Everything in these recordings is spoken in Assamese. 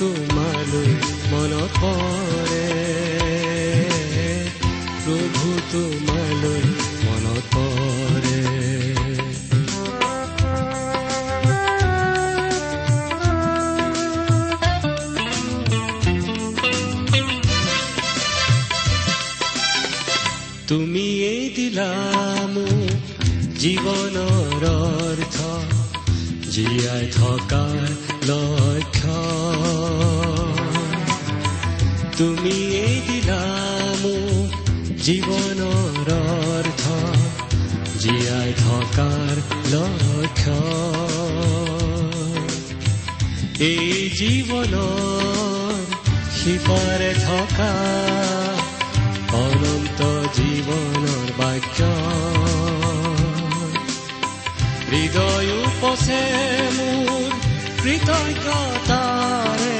তোমালৈ মনত পৰে প্ৰভু তোমালৈ মনত পৰে তুমিয়েই দিলা মোক জীৱনৰ অৰ্থ জীয়াই থকাৰ লক্ষ্য তুমিয়েই দিলা মোক জীৱনৰ অৰ্থ জীয়াই থকাৰ লক্ষ্য। এই জীৱনৰ সিপাৰে থকা অনন্ত জীৱনৰ বাক্য। হৃদয় উপচে মোৰ কৃতজ্ঞতাৰে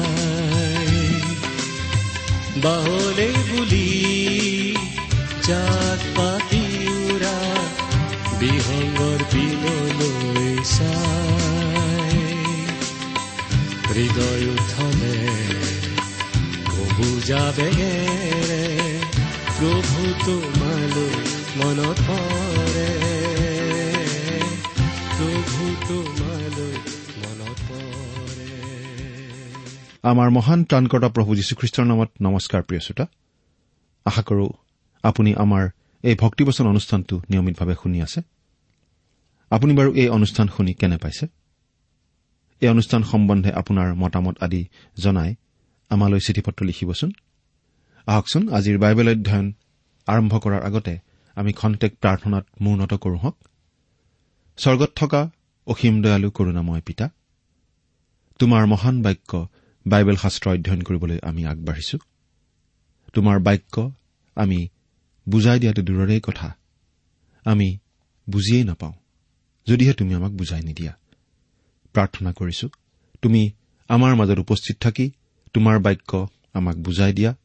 বাহলে বুলি জাক পাতি উৰা বিহংগৰ পিনলৈ চাই। হৃদয় উঠলে বুজা বেগেৰে প্ৰভু তোমালৈ মনত পৰে। আমাৰ মহান ত্ৰাণকৰ্তা প্ৰভু যীশুখ্ৰীষ্টৰ নামত নমস্কাৰ প্ৰিয় শ্ৰোতা। আশা কৰো আপুনি আমাৰ এই ভক্তিবচন অনুষ্ঠানটো নিয়মিতভাৱে শুনি আছে। আপুনি বাৰু এই অনুষ্ঠান শুনি কেনে পাইছে? এই অনুষ্ঠান সম্বন্ধে আপোনাৰ মতামত আদি জনাই আমালৈ চিঠি পত্ৰ লিখিবচোন। আহকচোন আজিৰ বাইবেল অধ্যয়ন আৰম্ভ কৰাৰ আগতে আমি খন্তেক প্ৰাৰ্থনাত মূৰ্ণত কৰো হওক। স্বৰ্গত থকা অসীম দয়ালু কৰোণাময় পিতা তোমাৰ মহান বাক্য বাইবেল শাস্ত্ৰ অধ্যয়ন কৰিবলৈ আমি আগবাঢ়িছো। তোমাৰ বাক্য আমি বুজাই দিয়াটো দূৰৰে কথা। আমি বুজিয়েই নাপাওঁ। যদিহে তুমি আমাক বুজাই নিদিয়া। প্ৰাৰ্থনা কৰিছো তুমি আমাৰ মাজত উপস্থিত থাকি তোমাৰ বাক্য আমাক বুজাই দিয়া।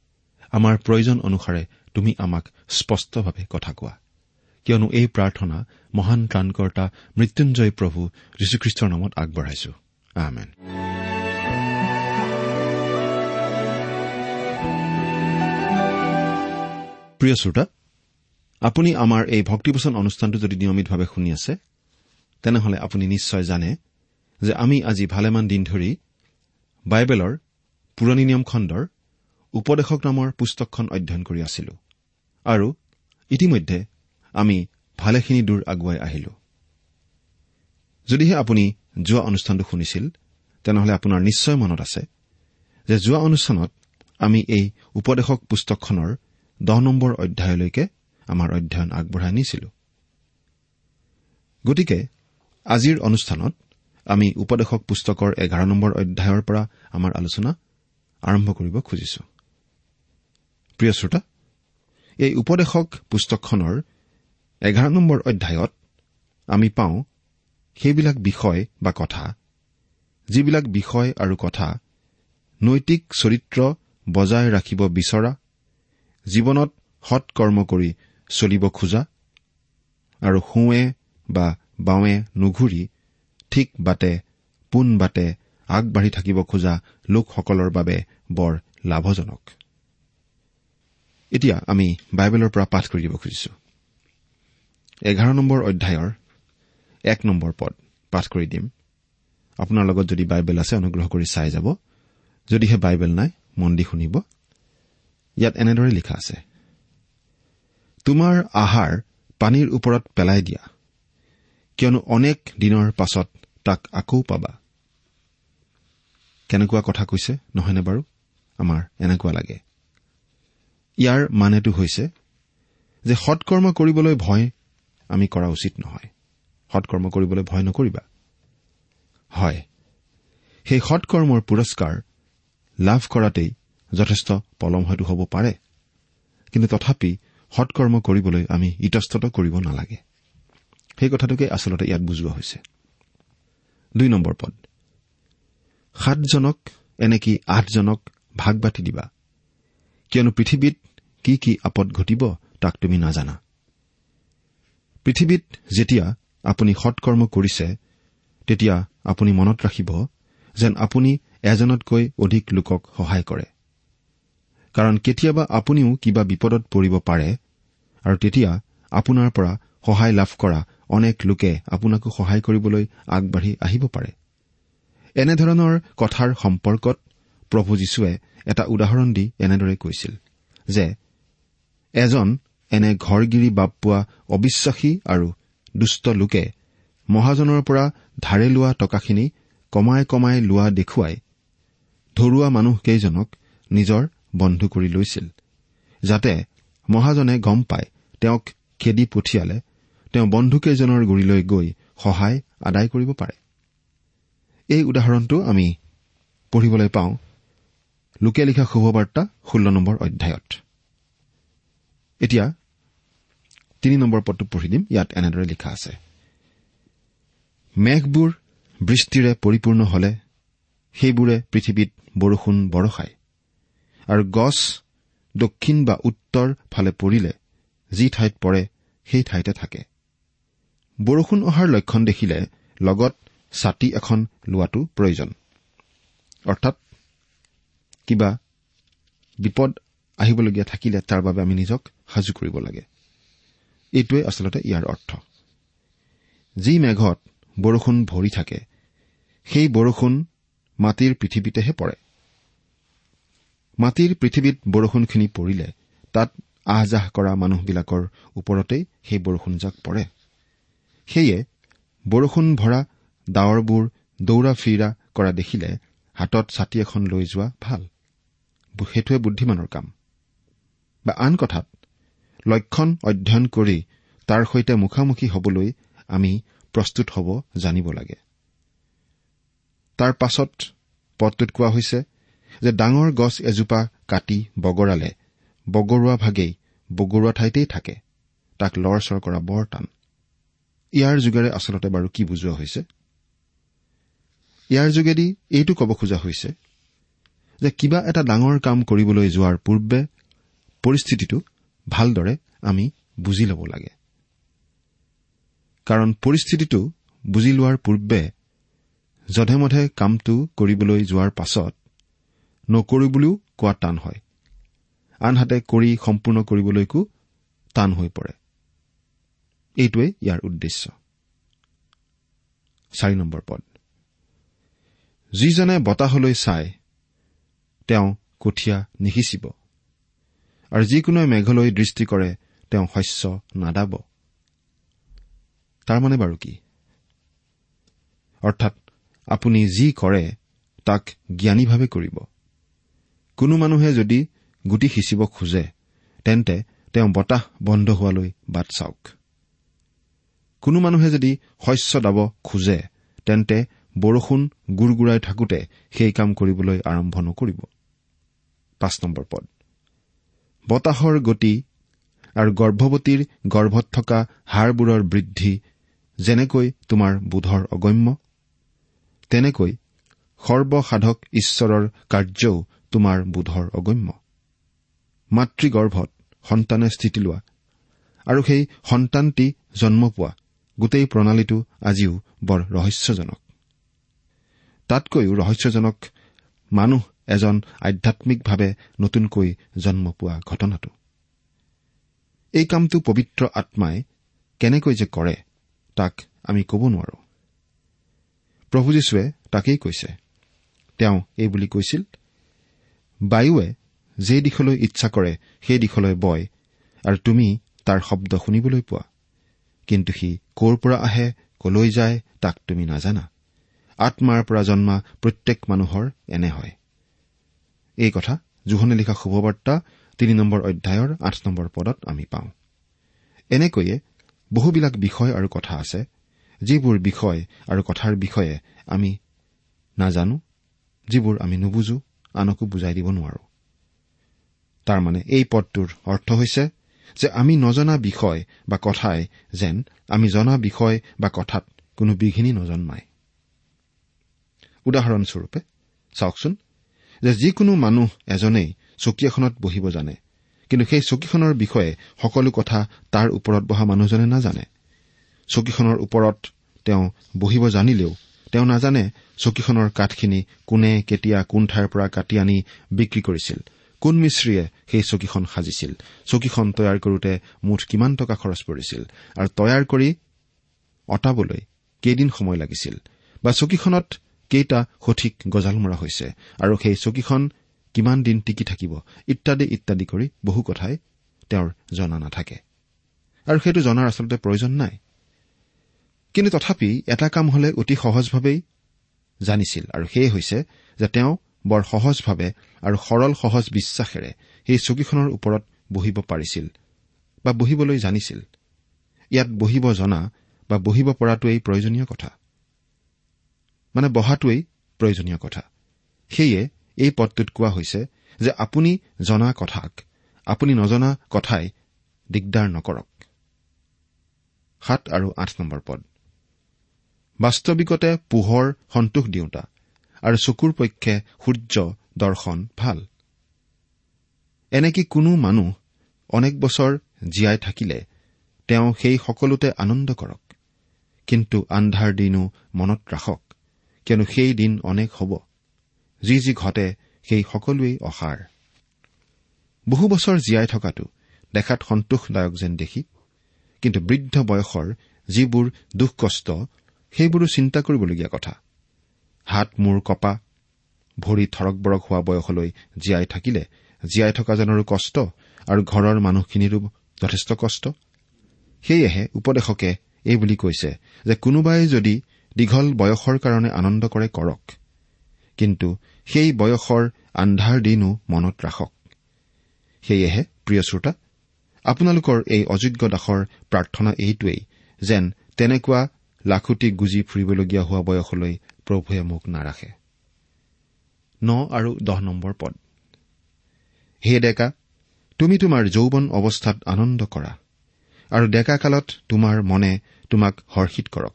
আমাৰ প্ৰয়োজন অনুসাৰে তুমি আমাক স্পষ্টভাৱে কথা কোৱা। কিয়নো এই প্ৰাৰ্থনা মহান ত্ৰাণকৰ্তা মৃত্যুঞ্জয় প্ৰভু যীশুখ্ৰীষ্টৰ নামত আগবঢ়াইছো। প্ৰিয় শ্ৰোতা আপুনি আমাৰ এই ভক্তিপোচন অনুষ্ঠানটো যদি নিয়মিতভাৱে শুনি আছে তেনেহলে আপুনি নিশ্চয় জানে যে আমি আজি ভালেমান দিন ধৰি বাইবেলৰ পুৰণি নিয়ম খণ্ডৰ উপদেশক নামৰ পুস্তকখন অধ্যয়ন কৰি আছিলো আৰু ইতিমধ্যে আমি ভালেখিনি দূৰ আগুৱাই আহিলো। যদিহে আপুনি যোৱা অনুষ্ঠানটো শুনিছিল তেনেহলে আপোনাৰ নিশ্চয় মনত আছে যে যোৱা অনুষ্ঠানত আমি এই উপদেশক পুস্তকখনৰ দহ নম্বৰ অধ্যায়লৈকে আমাৰ অধ্যয়ন আগবঢ়াই নিছিলো। গতিকে আজিৰ অনুষ্ঠানত আমি উপদেশক পুস্তকৰ এঘাৰ নম্বৰ অধ্যায়ৰ পৰা আমাৰ আলোচনা আৰম্ভ কৰিব খুজিছো। প্ৰিয় শ্ৰোতা এই উপদেশক পুস্তকখনৰ এঘাৰ নম্বৰ অধ্যায়ত আমি পাওঁ সেইবিলাক বিষয় বা কথা যিবিলাক বিষয় আৰু কথা নৈতিক চৰিত্ৰ বজাই ৰাখিব বিচৰা জীৱনত সৎকৰ্ম কৰি চলিব খোজা আৰু সোঁৱে বা বাওঁৱে নুঘূৰি ঠিক বাটে পোন বাটে আগবাঢ়ি থাকিব খোজা লোকসকলৰ বাবে বৰ লাভজনক। এতিয়া আমি বাইবেলৰ পৰা পাঠ কৰি দিব খুজিছো। এঘাৰ নম্বৰ অধ্যায়ৰ এক নম্বৰ পদ পাঠ কৰি দিম। আপোনাৰ লগত যদি বাইবেল আছে অনুগ্ৰহ কৰি চাই যাব। যদিহে বাইবেল নাই মন দি শুনিব। ইয়াত এনেদৰে লিখা আছে তোমাৰ আহাৰ পানীৰ ওপৰত পেলাই দিয়া কিয়নো অনেক দিনৰ পাছত তাক আকৌ পাবা। কেনেকুৱা কথা কৈছে নহয়নে বাৰু? আমাৰ এনেকুৱা লাগে। ইয়াৰ মানেটো হৈছে যে সৎকৰ্ম কৰিবলৈ ভয় আমি কৰা উচিত নহয়। সৎকৰ্ম কৰিবলৈ ভয় নকৰিবা। হয় সেই সৎকৰ্মৰ পুৰস্কাৰ লাভ কৰাতেই যথেষ্ট পলম হয়তো হ'ব পাৰে। কিন্তু তথাপি সৎকৰ্ম কৰিবলৈ আমি ইতস্তত কৰিব নালাগে। সেই কথাটোকে আচলতে ইয়াত বুজোৱা হৈছে। দুই নম্বৰ পদ। সাতজনক এনেকি আঠজনক ভাগ বাটি দিবা? কিয়নো পৃথিৱীত কি কি আপদ ঘটিব তাক তুমি নাজানা। পৃথিৱীত যেতিয়া আপুনি সৎকৰ্ম কৰিছে তেতিয়া আপুনি মনত ৰাখিব যেন আপুনি এজনতকৈ অধিক লোকক সহায় কৰে। কাৰণ কেতিয়াবা আপুনিও কিবা বিপদত পৰিব পাৰে আৰু তেতিয়া আপোনাৰ পৰা সহায় লাভ কৰা অনেক লোকে আপোনাকো সহায় কৰিবলৈ আগবাঢ়ি আহিব পাৰে। এনেধৰণৰ কথাৰ সম্পৰ্কত প্ৰভু যীশুৱে এটা উদাহৰণ দি এনেদৰে কৈছিল যে এজন এনে ঘৰগিৰি বাপ পোৱা অবিশ্বাসী আৰু দুষ্ট লোকে মহাজনৰ পৰা ধাৰে লোৱা টকাখিনি কমাই কমাই লোৱা দেখুৱাই ধৰুৱা মানুহকেইজনক নিজৰ বন্ধু কৰি লৈছিল যাতে মহাজনে গম পাই তেওঁক খেদি পঠিয়ালে তেওঁ বন্ধুকেইজনৰ গুৰিলৈ গৈ সহায় আদায় কৰিব পাৰে। এই উদাহৰণটো আমি পঢ়িবলৈ পাওঁ লোকে লিখা শুভবাৰ্তা ষোল্ল নম্বৰ অধ্যায়ত। এতিয়া তিনি নম্বৰ পদটো পঢ়ি দিম ইয়াত এনেদৰে লিখা আছে। মেঘবোৰ বৃষ্টিৰে পৰিপূৰ্ণ হলে সেইবোৰে পৃথিৱীত বৰষুণ বৰষায়। আৰু গছ দক্ষিণ বা উত্তৰ ফালে পৰিলে যি ঠাইত পৰে সেই ঠাইতে থাকে। বৰষুণ অহাৰ লক্ষণ দেখিলে লগত ছাতি এখন লোৱাটো প্ৰয়োজন। অৰ্থাৎ কিবা বিপদ আহিবলগীয়া থাকিলে তাৰ বাবে আমি নিজক সাজু কৰিব লাগে। এইটোৱে আচলতে ইয়াৰ অৰ্থ। যি মেঘত বৰষুণ ভৰি থাকে সেই বৰষুণ মাটিৰ পৃথিৱীতেহে পৰে। মাটিৰ পৃথিৱীত বৰষুণখিনি পৰিলে তাত আহ যাহ কৰা মানুহবিলাকৰ ওপৰতেই সেই বৰষুণজাক পৰে। সেয়ে বৰষুণ ভৰা ডাৱৰবোৰ দৌৰা ফিৰা কৰা দেখিলে হাতত ছাতি এখন লৈ যোৱা ভাল। সেইটোৱে বুদ্ধিমানৰ কাম। বা আন কথাত লক্ষণ অধ্যয়ন কৰি তাৰ সৈতে মুখামুখি হবলৈ আমি প্ৰস্তুত হ'ব জানিব লাগে। তাৰ পাছত পদটোত কোৱা হৈছে যে ডাঙৰ গছ এজোপা কাটি বগৰালে বগৰোৱা ভাগেই বগৰোৱা ঠাইতেই থাকে তাক লৰচৰ কৰা বৰ টান। ইয়াৰ যোগেৰে আচলতে বাৰু কি বুজোৱা হৈছে? ইয়াৰ যোগেদি এইটো ক'ব খোজা হৈছে যে কিবা এটা ডাঙৰ কাম কৰিবলৈ যোৱাৰ পূৰ্বে পৰিস্থিতিটো ভালদৰে আমি বুজি ল'ব লাগে। কাৰণ পৰিস্থিতিটো বুজি লোৱাৰ পূৰ্বে যধে মধে কামটো কৰিবলৈ যোৱাৰ পাছত নকৰো বুলিও কোৱা টান হয়। আনহাতে কৰি সম্পূৰ্ণ কৰিবলৈকো টান হৈ পৰে। এইটোৱেই ইয়াৰ উদ্দেশ্য। পদ। যিজনে বতাহলৈ চাই তেওঁ কঠীয়া নিসিঁচিব। আৰু যিকোনোৱে মেঘলৈ দৃষ্টি কৰে তেওঁ শস্য নাদাব। তাৰমানে বাৰু কি? অৰ্থাৎ আপুনি যি কৰে তাক জ্ঞানীভাৱে কৰিব। কোনো মানুহে যদি গুটি সিঁচিব খোজে তেন্তে তেওঁ বতাহ বন্ধ হোৱালৈ বাট চাওক। কোনো মানুহে যদি শস্য দাব খোজে তেন্তে বৰষুণ গুৰগুৰাই থাকোতে সেই কাম কৰিবলৈ আৰম্ভ নকৰিব। পদ। বতাহৰ গতি আৰু গৰ্ভৱতীৰ গৰ্ভত থকা হাড়বোৰৰ বৃদ্ধি যেনেকৈ তোমাৰ বোধৰ অগম্য তেনেকৈ সৰ্বসাধক ঈশ্বৰৰ কাৰ্যও তোমাৰ বোধৰ অগম্য। মাতৃগৰ্ভত সন্তানে স্থিতি লোৱা আৰু সেই সন্তানটি জন্ম পোৱা। গোটেই প্ৰণালীটো আজিও বৰ ৰহস্যজনক। তাতকৈও ৰহস্যজনক মানুহ এজন আধ্যামিকভাৱে নতুনকৈ জন্ম পোৱা ঘটনাটো। এই কামটো পবিত্ৰ আত্মাই কেনেকৈ যে কৰে তাক আমি ক'ব নোৱাৰো। প্ৰভু যীশুৱে তাকেই কৈছে। তেওঁ এই বুলি কৈছিল বায়ুৱে যে দিশলৈ ইচ্ছা কৰে সেই দিশলৈ বয় আৰু তুমি তাৰ শব্দ শুনিবলৈ পোৱা। কিন্তু সি ক'ৰ পৰা আহে কলৈ যায় তাক তুমি নাজানা। আত্মাৰ পৰা জন্মা প্ৰত্যেক মানুহৰ এনে হয়। এই কথা জোহনে লিখা শুভবাৰ্তা তিনি নম্বৰ অধ্যায়ৰ আঠ নম্বৰ পদত আমি পাওঁ। এনেকৈয়ে বহুবিলাক বিষয় আৰু কথা আছে যিবোৰ বিষয় আৰু কথাৰ বিষয়ে আমি নাজানো যিবোৰ আমি নুবুজো। আনকো বুজাই দিব নোৱাৰো। তাৰমানে এই পদটোৰ অৰ্থ হৈছে যে আমি নজনা বিষয় বা কথাই যেন আমি জনা বিষয় বা কথাত কোনো বিঘিনি নজন্মায় উদাহৰণস্বৰূপে চাওকচোন যে যিকোনো মানুহ এজনেই চকী এখনত বহিব জানে কিন্তু সেই চকীখনৰ বিষয়ে সকলো কথা তাৰ ওপৰত বহা মানুহজনে নাজানে। চকীখনৰ ওপৰত তেওঁ বহিব জানিলেও তেওঁ নাজানে চকীখনৰ কাঠখিনি কোনে কেতিয়া কোন ঠাইৰ পৰা কাটি আনি বিক্ৰী কৰিছিল কোন মিস্ত্ৰীয়ে সেই চকীখন সাজিছিল চকীখন তৈয়াৰ কৰোতে মুঠ কিমান টকা খৰচ পৰিছিল আৰু তৈয়াৰ কৰি অটাবলৈ কেইদিন সময় লাগিছিল বা চকীখনত কেইটা সঠিক গজাল মৰা হৈছে আৰু সেই চকীখন কিমান দিন টিকি থাকিব ইত্যাদি ইত্যাদি কৰি বহু কথাই তেওঁৰ জনা নাথাকে। আৰু সেইটো জনাৰ আচলতে প্ৰয়োজন নাই। কিন্তু তথাপি এটা কাম হলে অতি সহজভাৱেই জানিছিল আৰু সেয়ে হৈছে যে তেওঁ বৰ সহজভাৱে আৰু সৰল সহজ বিশ্বাসেৰে সেই চকীখনৰ ওপৰত বহিব পাৰিছিল বা বহিবলৈ জানিছিল। ইয়াত বহিব জনা বা বহিব পৰাটোৱেই প্ৰয়োজনীয় কথা। মানে বহাটোৱেই প্ৰয়োজনীয় কথা। সেয়ে এই পদটোত কোৱা হৈছে যে আপুনি জনা কথাক আপুনি নজনা কথাই দিগদাৰ নকৰক। সাত আৰু আঠ নম্বৰ পদ। বাস্তৱিকতে পোহৰ সন্তোষ দিওঁতা আৰু চকুৰ পক্ষে সূৰ্য দৰ্শন ভাল। এনেকি কোনো মানুহ অনেক বছৰ জীয়াই থাকিলে তেওঁ সেই সকলোতে আনন্দ কৰক কিন্তু আন্ধাৰ দিনো মনত ৰাখক কিয়নো সেই দিন অনেক হ'ব যি যি ঘটে সেই সকলোৱেই অসাৰ। বহু বছৰ জীয়াই থকাটো দেখাত সন্তোষদায়ক যেন দেখি কিন্তু বৃদ্ধ বয়সৰ যিবোৰ দুখ কষ্ট সেইবোৰো চিন্তা কৰিবলগীয়া কথা। হাত মূৰ কপা ভৰি থৰক বৰক হোৱা বয়সলৈ জীয়াই থাকিলে জীয়াই থকাজনৰো কষ্ট আৰু ঘৰৰ মানুহখিনিৰো যথেষ্ট কষ্ট। সেয়েহে উপদেশকে এই বুলি কৈছে যে কোনোবাই যদি দীঘল বয়সৰ কাৰণে আনন্দ কৰে কৰক কিন্তু সেই বয়সৰ আন্ধাৰ দিনো মনত ৰাখক। সেয়েহে প্ৰিয় শ্ৰোতা আপোনালোকৰ এই অযোগ্য দাসৰ প্ৰাৰ্থনা এইটোৱেই যেন তেনেকুৱা লাখুটি গুজি ফুৰিবলগীয়া হোৱা বয়সলৈ প্ৰভুৱে মোক নাৰাখে। ন আৰু দহ নম্বৰ পদ। হে ডেকা তুমি তোমাৰ যৌৱন অৱস্থাত আনন্দ কৰা আৰু ডেকা কালত তোমাৰ মনে তোমাক হৰ্ষিত কৰক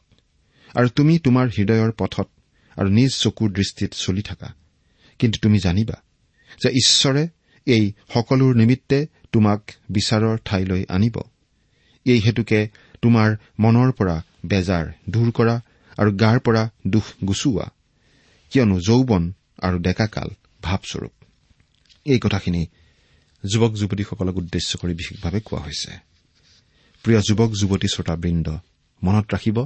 আৰু তুমি তোমাৰ হৃদয়ৰ পথত আৰু নিজ চকুৰ দৃষ্টিত চলি থাকা। কিন্তু তুমি জানিবা যে ঈশ্বৰে এই সকলোৰ নিমিত্তে তোমাক বিচাৰৰ ঠাইলৈ আনিব। এই হেতুকে তোমাৰ মনৰ পৰা বেজাৰ দূৰ কৰা আৰু গাৰ পৰা দুখ গুচোৱা। কিয়নো যৌৱন আৰু ডেকাকাল ভাৱস্বৰূপ। এই কথাখিনি যুৱক যুৱতীসকলক উদ্দেশ্য কৰি বিশেষভাৱে কোৱা হৈছে। প্ৰিয় যুৱক যুৱতী শ্ৰোতাবৃন্দ মনত ৰাখিব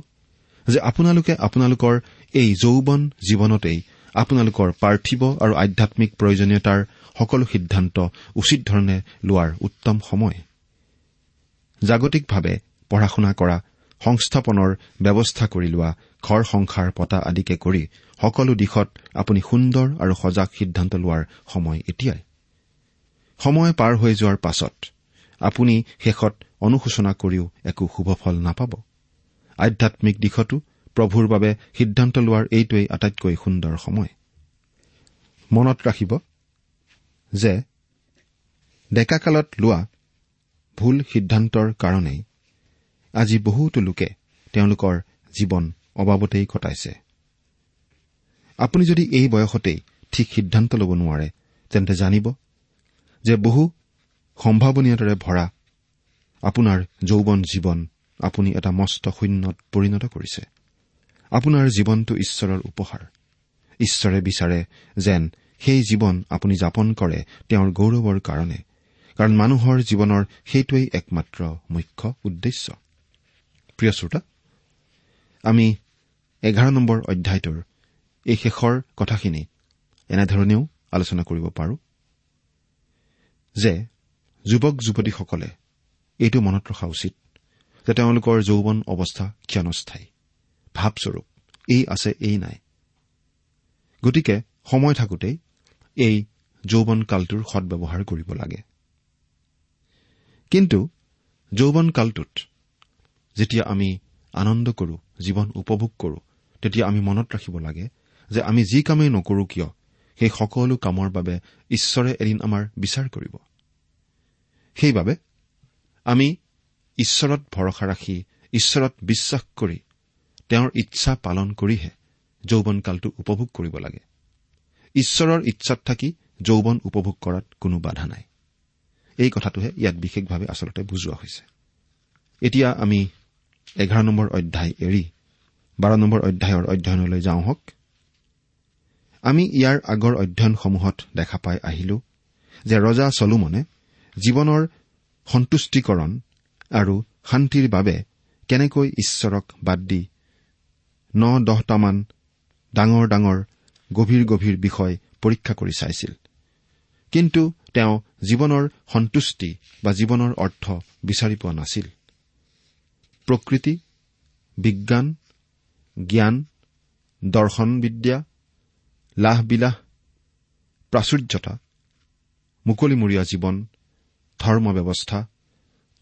যে আপোনালোকে আপোনালোকৰ এই যৌৱন জীৱনতেই আপোনালোকৰ পাৰ্থিৱ আৰু আধ্যামিক প্ৰয়োজনীয়তাৰ সকলো সিদ্ধান্ত উচিত ধৰণে লোৱাৰ উত্তম সময়। জাগতিকভাৱে পঢ়া শুনা কৰা সংস্থাপনৰ ব্যৱস্থা কৰি লোৱা ঘৰ সংসাৰ পতা আদিকে কৰি সকলো দিশত আপুনি সুন্দৰ আৰু সজাগ সিদ্ধান্ত লোৱাৰ সময় এতিয়াই। সময় পাৰ হৈ যোৱাৰ পাছত আপুনি শেষত অনুশোচনা কৰিও একো শুভফল নাপাব। আধ্যামিক দিশতো প্ৰভুৰ বাবে সিদ্ধান্ত লোৱাৰ এইটোৱেই আটাইতকৈ সুন্দৰ সময়। মনত ৰাখিব যে ডেকাকালত লোৱা ভুল সিদ্ধান্তৰ কাৰণেই আজি বহুতো লোকে তেওঁলোকৰ জীৱন অবাবতেই কটাইছে। আপুনি যদি এই বয়সতেই ঠিক সিদ্ধান্ত ল'ব নোৱাৰে তেন্তে জানিব যে বহু সম্ভাৱনীয়তাৰে ভৰা আপোনাৰ যৌৱন জীৱন আপুনি এটা মস্ত শূন্যত পৰিণত কৰিছে। আপোনাৰ জীৱনটো ঈশ্বৰৰ উপহাৰ। ঈশ্বৰে বিচাৰে যেন সেই জীৱন আপুনি যাপন কৰে তেওঁৰ গৌৰৱৰ কাৰণে কাৰণ মানুহৰ জীৱনৰ সেইটোৱেই একমাত্ৰ মুখ্য উদ্দেশ্য। প্ৰিয় শ্ৰোতা আমি এঘাৰ নম্বৰ অধ্যায়টোৰ এই শেষৰ কথাখিনি এনেধৰণেও আলোচনা কৰিব পাৰোঁ যে যুৱক যুৱতীসকলে এইটো মনত ৰখা উচিত যে তেওঁলোকৰ যৌৱন অৱস্থা ক্ষণস্থায়ী। ভাৱস্বৰূপ এই আছে এই নাই। গতিকে সময় থাকোঁতেই এই যৌৱন কালটোৰ সদব্যৱহাৰ কৰিব লাগে। কিন্তু যৌৱন কালটোত যেতিয়া আমি আনন্দ কৰো জীৱন উপভোগ কৰো তেতিয়া আমি মনত ৰাখিব লাগে যে আমি যি কামেই নকৰো কিয় সেই সকলো কামৰ বাবে ঈশ্বৰে এদিন আমাৰ বিচাৰ কৰিব। সেইবাবে আমি ঈশ্বৰত ভৰসা ৰাখি ঈশ্বৰত বিশ্বাস কৰি তেওঁৰ ইচ্ছা পালন কৰিহে যৌৱন কালটো উপভোগ কৰিব লাগে। ঈশ্বৰৰ ইচ্ছাত থাকি যৌৱন উপভোগ কৰাত কোনো বাধা নাই। এই কথাটোহে ইয়াত বিশেষভাৱে আচলতে বুজোৱা হৈছে। এতিয়া আমি এঘাৰ নম্বৰ অধ্যায় এৰি বাৰ নম্বৰ অধ্যায়ৰ অধ্যয়নলৈ যাওঁ হওক। আমি ইয়াৰ আগৰ অধ্যয়নসমূহত দেখা পাই আহিলো যে ৰজা চলোমনে জীৱনৰ সন্তুষ্টিকৰণ আৰু শান্তিৰ বাবে কেনেকৈ ঈশ্বৰক বাদ দি ন দহটামান ডাঙৰ ডাঙৰ গভীৰ গভীৰ বিষয় পৰীক্ষা কৰি চাইছিল। কিন্তু তেওঁ জীৱনৰ সন্তুষ্টি বা জীৱনৰ অৰ্থ বিচাৰি পোৱা নাছিল। প্ৰকৃতি বিজ্ঞান জ্ঞান দৰ্শনবিদ্যা লাহবিলাহ প্ৰাচুৰ্যতা মুকলিমূৰীয়া জীৱন ধৰ্ম ব্যৱস্থা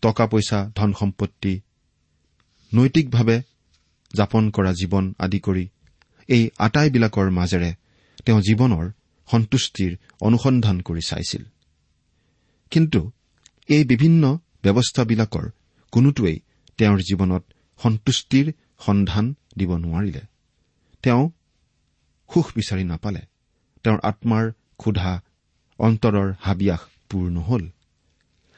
টকা পইচা ধন সম্পত্তি নৈতিকভাৱে যাপন কৰা জীৱন আদি কৰি এই আটাইবিলাকৰ মাজেৰে তেওঁ জীৱনৰ সন্তুষ্টিৰ অনুসন্ধান কৰি চাইছিল। কিন্তু এই বিভিন্ন ব্যৱস্থাবিলাকৰ কোনোটোৱেই তেওঁৰ জীৱনত সন্তুষ্টিৰ সন্ধান দিব নোৱাৰিলে। তেওঁ সুখ বিচাৰি নাপালে। তেওঁৰ আত্মাৰ ক্ষুধা অন্তৰৰ হাবিয়াস পূৰ নহল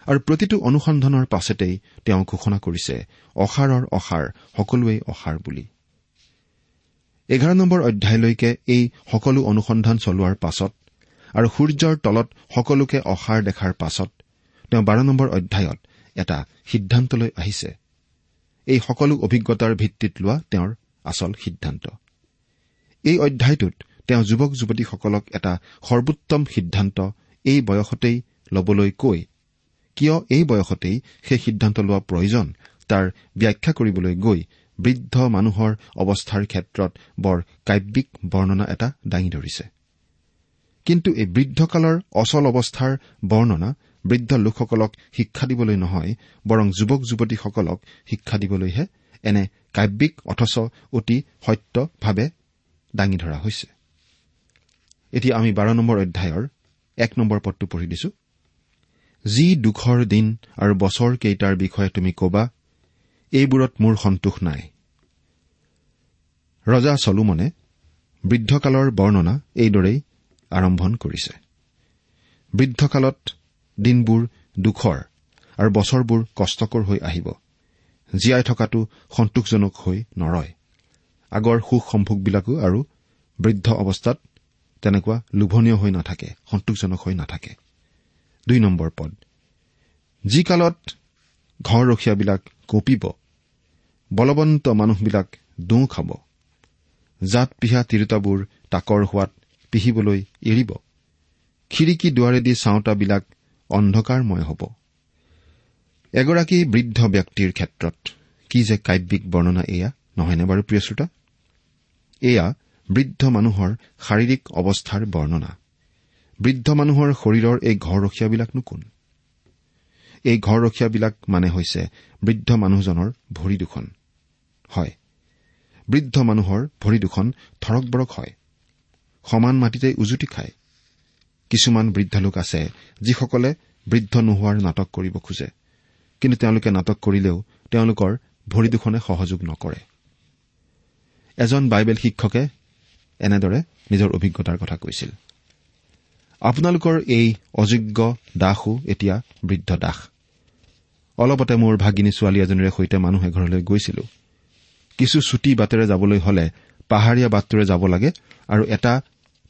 আৰু প্ৰতিটো অনুসন্ধানৰ পাছতেই তেওঁ ঘোষণা কৰিছে অসাৰৰ অসাৰ সকলোৱেই অসাৰ বুলি। এঘাৰ নম্বৰ অধ্যায়লৈকে এই সকলো অনুসন্ধান চলোৱাৰ পাছত আৰু সূৰ্যৰ তলত সকলোকে অসাৰ দেখাৰ পাছত তেওঁ বাৰ নম্বৰ অধ্যায়ত এটা সিদ্ধান্তলৈ আহিছে। এই সকলো অভিজ্ঞতাৰ ভিত্তিত লোৱা তেওঁৰ আচল সিদ্ধান্ত। এই অধ্যায়টোত তেওঁ যুৱক যুৱতীসকলক এটা সৰ্বোত্তম সিদ্ধান্ত এই বয়সতেই ল'বলৈ কৈ কিয় এই বয়সতেই সেই সিদ্ধান্ত লোৱা প্ৰয়োজন তাৰ ব্যাখ্যা কৰিবলৈ গৈ বৃদ্ধ মানুহৰ অৱস্থাৰ ক্ষেত্ৰত বৰ কাব্যিক বৰ্ণনা এটা দাঙি ধৰিছে। কিন্তু এই বৃদ্ধকালৰ অচল অৱস্থাৰ বৰ্ণনা বৃদ্ধ লোকসকলক শিক্ষা দিবলৈ নহয় বৰং যুৱক যুৱতীসকলক শিক্ষা দিবলৈহে এনে কাব্যিক অথচ অতি সত্যভাৱে দাঙি ধৰা হৈছে। এতিয়া আমি বাৰ নম্বৰ অধ্যায়ৰ এক নম্বৰ পদটো পঢ়ি দিছো। যি দুখৰ দিন আৰু বছৰ কেইটাৰ বিষয়ে তুমি কবা এইবোৰত মোৰ সন্তোষ নাই ৰজা চলোমনে বৃদ্ধকালৰ বৰ্ণনা এইদৰেই আৰম্ভণ কৰিছে। বৃদ্ধকালত দিনবোৰ দুখৰ আৰু বছৰবোৰ কষ্টকৰ হৈ আহিব। জীয়াই থকাটো সন্তোষজনক হৈ নৰয়। আগৰ সুখ সম্ভোগবিলাকো আৰু বৃদ্ধ অৱস্থাত তেনেকুৱা লোভনীয় হৈ নাথাকে সন্তোষজনক হৈ নাথাকে। দুই নম্বৰ পদ। ঘৰ ৰখীয়াবিলাক কঁপিব বলৱন্ত মানুহবিলাক দোঁ খাব জাত পিহা তিৰোতাবোৰ তাকৰ হোৱাত পিহিবলৈ এৰিব খিৰিকী দুৱাৰেদি চাওঁতাবিলাক অন্ধকাৰময় হ'ব। এগৰাকী বৃদ্ধ ব্যক্তিৰ ক্ষেত্ৰত কি যে কাব্যিক বৰ্ণনা এয়া নহয়নে বাৰু প্ৰিয় শ্ৰোতা? এয়া বৃদ্ধ মানুহৰ শাৰীৰিক অৱস্থাৰ বৰ্ণনা। বৃদ্ধ মানুহৰ শৰীৰৰ এই ঘৰ ৰখীয়াবিলাকনো কোন এই ঘৰ ৰখীয়াবিলাক মানে হৈছে বৃদ্ধ মানুহজনৰ ভৰি দুখন। হয় বৃদ্ধ মানুহৰ ভৰি দুখন থৰক বৰক হয়। সমান মাটিতে উজুতি খায়। কিছুমান বৃদ্ধ লোক আছে যিসকলে বৃদ্ধ নোহোৱাৰ নাটক কৰিব খোজে। কিন্তু তেওঁলোকে নাটক কৰিলেও তেওঁলোকৰ ভৰি দুখনে সহযোগ নকৰে। এজন বাইবেল শিক্ষকে এনেদৰে নিজৰ অভিজ্ঞতাৰ কথা কৈছিল। আপোনালোকৰ এই অযোগ্য দাসো এতিয়া বৃদ্ধ দাস। অলপতে মোৰ ভাগিনী ছোৱালী এজনীৰে সৈতে মানুহ এঘৰলৈ গৈছিলো। কিছু চুটি বাটেৰে যাবলৈ হলে পাহাৰীয়া বাটটোৰে যাব লাগে আৰু এটা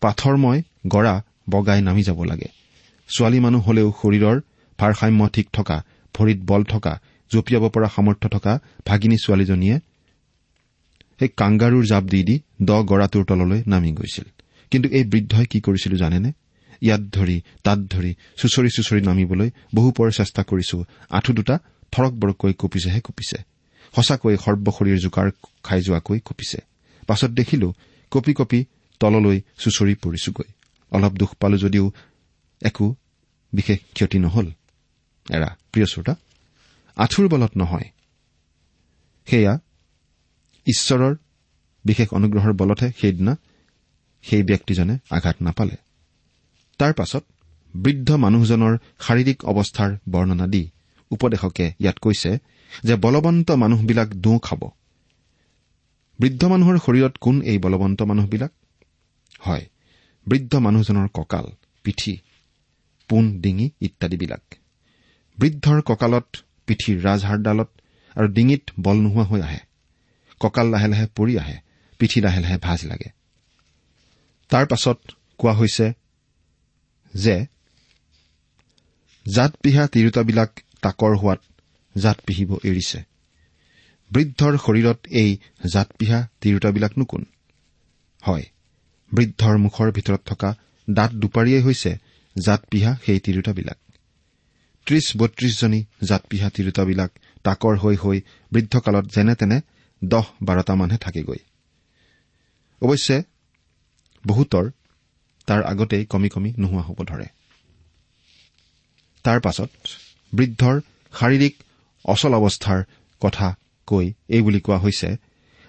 পাথৰময় গৰা বগাই নামি যাব লাগে। ছোৱালী মানুহ হলেও শৰীৰৰ ভাৰসাম্য ঠিক থকা ভৰিত বল থকা জঁপিয়াব পৰা সামৰ্থ্য থকা ভাগিনী ছোৱালীজনীয়ে সেই কাংগাৰুৰ জাপ দি দি দ গৰাটোৰ তললৈ নামি গৈছিল। কিন্তু এই বৃদ্ধই কি কৰিছিল জানেনে? ইয়াত ধৰি তাত ধৰি চুচৰি চুচৰি নামিবলৈ বহুপৰ চেষ্টা কৰিছো। আঁঠু দুটা ফৰক বৰকৈ কঁপিছেহে কঁপিছে। সঁচাকৈ সৰ্বশৰীৰ জোকাৰ খাই যোৱাকৈ কঁপিছে। পাছত দেখিলো কঁপি কঁপি তললৈ চুচৰি পৰিছোগৈ। অলপ দুখ পালো যদিও একো বিশেষ ক্ষতি নহল। এৰা প্ৰিয় শ্ৰোতা আঁঠুৰ বলত নহয়। সেয়া ঈশ্বৰৰ বিশেষ অনুগ্ৰহৰ বলতহে সেইদিনা সেই ব্যক্তিজনে আঘাত নাপালে। তাৰ পাছত বৃদ্ধ মানুহজনৰ শাৰীৰিক অৱস্থাৰ বৰ্ণনা দি উপদেশকে ইয়াত কৈছে যে বলৱন্ত মানুহবিলাক দোঁ খাব। বৃদ্ধ মানুহৰ শৰীৰত কোন এই বলৱন্ত মানুহবিলাক? হয় বৃদ্ধ মানুহজনৰ কঁকাল পিঠি পোন ডিঙি ইত্যাদিবিলাক। বৃদ্ধৰ কঁকালত পিঠিৰ ৰাজহাড়ডালত আৰু ডিঙিত বল নোহোৱা হৈ আহে। কঁকাল লাহে লাহে পৰি আহে পিঠি লাহে লাহে ভাজ লাগে। তাৰ পাছত কোৱা হৈছে যে জাত পিহা তিৰোতাবিলাক তাকৰ হোৱাত জাত পিহিব এৰিছে। বৃদ্ধৰ শৰীৰত এই জাত পিহা তিৰোতাবিলাকনো কোন? হয় বৃদ্ধৰ মুখৰ ভিতৰত থকা দাঁত দুপাৰীয়েই হৈছে জাত পিহা সেই তিৰোতাবিলাক। ত্ৰিশ বত্ৰিশজনী জাত পিহা তিৰোতাবিলাক তাকৰ হৈ হৈ বৃদ্ধকালত যেনে তেনে দহ বাৰটামানহে থাকেগৈ। অৱশ্যে বহুতৰ তাৰ আগতেই কমি কমি নোহোৱা হ'ব ধৰে। তাৰ পাছত বৃদ্ধৰ শাৰীৰিক অচল অৱস্থাৰ কথা কৈ এই বুলি কোৱা হৈছে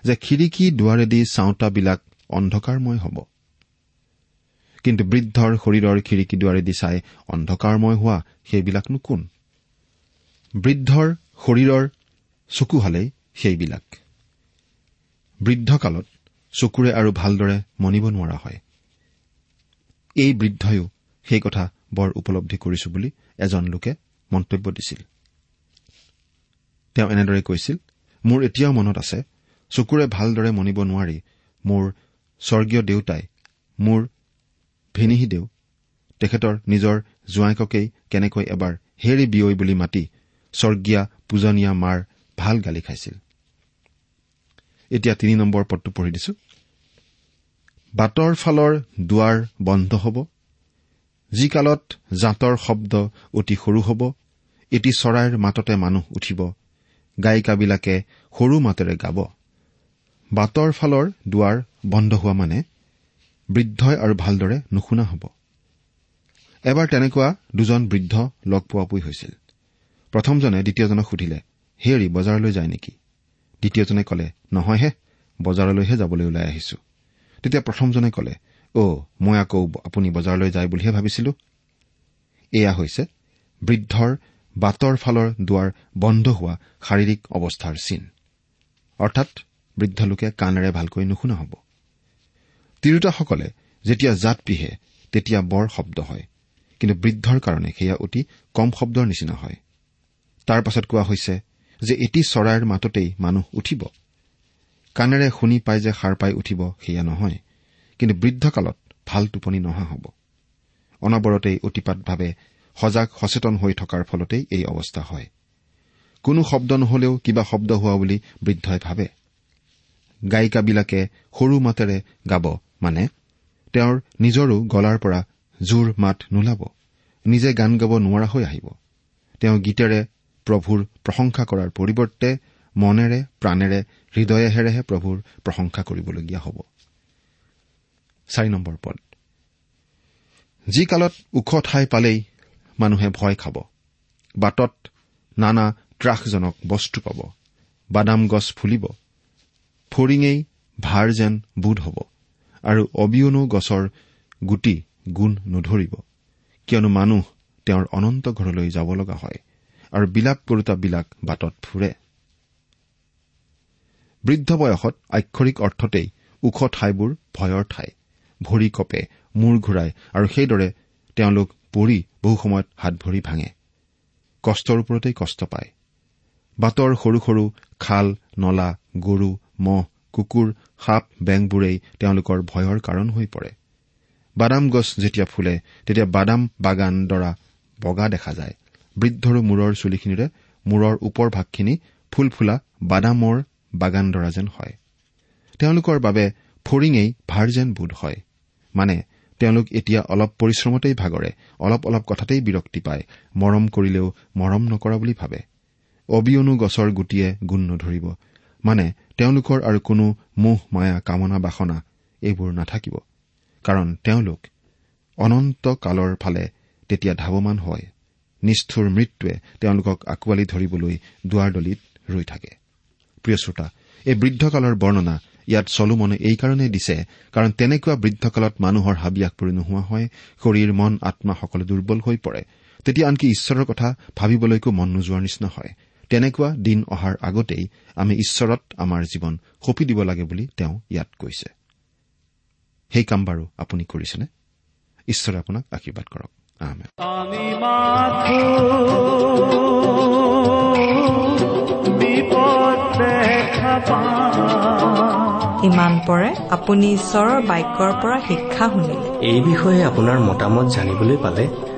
যে খিৰিকী দুৱাৰেদি চাওঁতাবিলাক অন্ধকাৰময় হ'ব। কিন্তু বৃদ্ধৰ শৰীৰৰ খিৰিকী দুৱাৰেদি চাই অন্ধকাৰময় হোৱা সেইবিলাকনো কোন? বৃদ্ধৰ শৰীৰৰ চকুহালেই সেইবিলাক। বৃদ্ধকালত চকুৰে আৰু ভালদৰে মনিব নোৱাৰা হয়। এই বৃদ্ধয়ো সেই কথা বৰ উপলব্ধি কৰিছো বুলি এজন লোকে মন্তব্য দিছিল। তেওঁ এনেদৰে কৈছিল মোৰ এতিয়াও মনত আছে চকুৰে ভালদৰে মনিব নোৱাৰি মোৰ স্বৰ্গীয় দেউতাই মোৰ ভেনিহিদেউ তেখেতৰ নিজৰ জোঁৱাইককেই কেনেকৈ এবাৰ হেৰি বিয়ৈ বুলি মাতি স্বৰ্গীয়া পূজনীয়া মাৰ ভাল গালি খাইছিল। বাটৰ ফালৰ দুৱাৰ বন্ধ হ'ব। যি কালত জাঁতৰ শব্দ অতি সৰু হ'ব এটি চৰাইৰ মাততে মানুহ উঠিব। গায়িকাবিলাকে সৰু মাতেৰে গাব। বাটৰ ফালৰ দুৱাৰ বন্ধ হোৱা মানে বৃদ্ধই আৰু ভালদৰে নুশুনা হ'ব। এবাৰ তেনেকুৱা দুজন বৃদ্ধ লগ পোৱাপুই হৈছিল। প্ৰথমজনে দ্বিতীয়জনক সুধিলে হেৰি বজাৰলৈ যায় নেকি? দ্বিতীয়জনে কলে নহয়হে বজাৰলৈহে যাবলৈ ওলাই আহিছো। তেতিয়া প্ৰথমজনে কলে অ' মই আকৌ আপুনি বজাৰলৈ যায় বুলিহে ভাবিছিলো। এয়া হৈছে বৃদ্ধৰ বাটৰ ফালৰ দুৱাৰ বন্ধ হোৱা শাৰীৰিক অৱস্থাৰ চিন। অৰ্থাৎ বৃদ্ধ লোকে কাণেৰে ভালকৈ নুশুনা হ'ব। তিৰোতাসকলে যেতিয়া জাত পিহে তেতিয়া বৰ শব্দ হয়। কিন্তু বৃদ্ধৰ কাৰণে সেয়া অতি কম শব্দৰ নিচিনা হয়। তাৰ পাছত কোৱা হৈছে যে এটি চৰাইৰ মাততেই মানুহ উঠিব। কাণেৰে শুনি পাই যে সাৰ পাই উঠিব সেয়া নহয় কিন্তু বৃদ্ধকালত ভাল টোপনি নহা হ'ব। অনবৰতেই অতিপাতভাৱে সজাগ সচেতন হৈ থকাৰ ফলতেই এই অৱস্থা হয়। কোনো শব্দ নহলেও কিবা শব্দ হোৱা বুলি বৃদ্ধই ভাবে। গায়িকাবিলাকে সৰু মাতেৰে গাব মানে তেওঁৰ নিজৰো গলাৰ পৰা জোৰ মাত নোলাব। নিজে গান গাব নোৱাৰা হৈ আহিব। তেওঁ গীতেৰে প্ৰভুৰ প্ৰশংসা কৰাৰ পৰিৱৰ্তে মনেৰে প্ৰাণেৰে হৃদয়েহেৰেহে প্ৰভুৰ প্ৰশংসা কৰিবলগীয়া হ'ব। পদ। যি কালত ওখ ঠাই পালেই মানুহে ভয় খাব। বাটত নানা ত্ৰাসজনক বস্তু পাব। বাদাম গছ ফুলিব। ফৰিঙেই ভাৰ যেন বোধ হ'ব। আৰু অবিয়নো গছৰ গুটি গুণ নধৰিব। কিয়নো মানুহ তেওঁৰ অনন্ত ঘৰলৈ যাব লগা হয় আৰু বিলাপ কৰোতাবিলাক বাটত ফুৰে। বৃদ্ধ বয়সত আক্ষৰিক অৰ্থতেই ওখ ঠাইবোৰ ভয়ৰ ঠাই। ভৰি কপে মূৰ ঘূৰাই আৰু সেইদৰে তেওঁলোক পৰি বহু সময়ত হাত ভৰি ভাঙে। কষ্টৰ ওপৰতেই কষ্ট পায়। বাটৰ সৰু সৰু খাল নলা গৰু মহ কুকুৰ সাপ বেংবোৰেই তেওঁলোকৰ ভয়ৰ কাৰণ হৈ পৰে। বাদাম গছ যেতিয়া ফুলে তেতিয়া বাদাম বাগান দৰা বগা দেখা যায়। বৃদ্ধৰো মূৰৰ চুলিখিনিৰে মূৰৰ ওপৰ ভাগখিনি ফুল ফুলা বাদামৰ বাগান দৰা যেন হয়। তেওঁলোকৰ বাবে ফৰিঙেই ভাৰ যেন বোধ হয়। মানে তেওঁলোক এতিয়া অলপ পৰিশ্ৰমতেই ভাগৰে অলপ অলপ কথাতেই বিৰক্তি পায় মৰম কৰিলেও মৰম নকৰা বুলি ভাবে। অবিয়নো গছৰ গুটিয়ে গুণ নধৰিব। মানে তেওঁলোকৰ আৰু কোনো মোহ মায়া কামনা বাসনা এইবোৰ নাথাকিব। কাৰণ তেওঁলোক অনন্ত কালৰ ফালে তেতিয়া ধাৱমান হয়। নিষ্ঠুৰ মৃত্যুৱে তেওঁলোকক আঁকোৱালি ধৰিবলৈ দুৱাৰদলিত ৰৈ থাকে। প্ৰিয় শ্ৰোতা এই বৃদ্ধকালৰ বৰ্ণনা ইয়াত চলোমনে এইকাৰণেই দিছে কাৰণ তেনেকুৱা বৃদ্ধকালত মানুহৰ হাবিয়াস পৰি নোহোৱা হয় শৰীৰ মন আত্মা সকলো দুৰ্বল হৈ পৰে। তেতিয়া আনকি ঈশ্বৰৰ কথা ভাবিবলৈকো মন নোযোৱাৰ নিচিনা হয়। তেনেকুৱা দিন অহাৰ আগতেই আমি ঈশ্বৰত আমাৰ জীৱন সঁপি দিব লাগে বুলি তেওঁ ইয়াত কৈছে। সেই কাম বাৰু আপুনি কৰিছেনে? ঈশ্বৰে আপোনাক আশীৰ্বাদ কৰক। ইমান পৰে আপুনি ঈশ্বৰৰ বাক্যৰ পৰা শিক্ষা শুনিলে। এই বিষয়ে আপোনাৰ মতামত জানিবলৈ পালে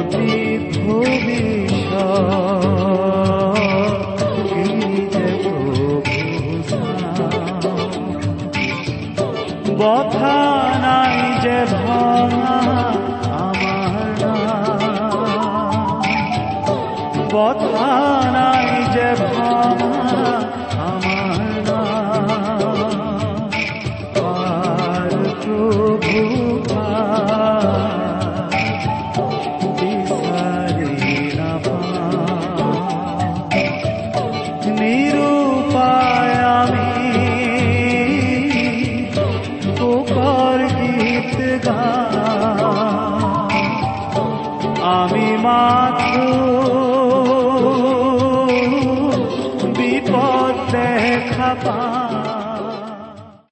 অতি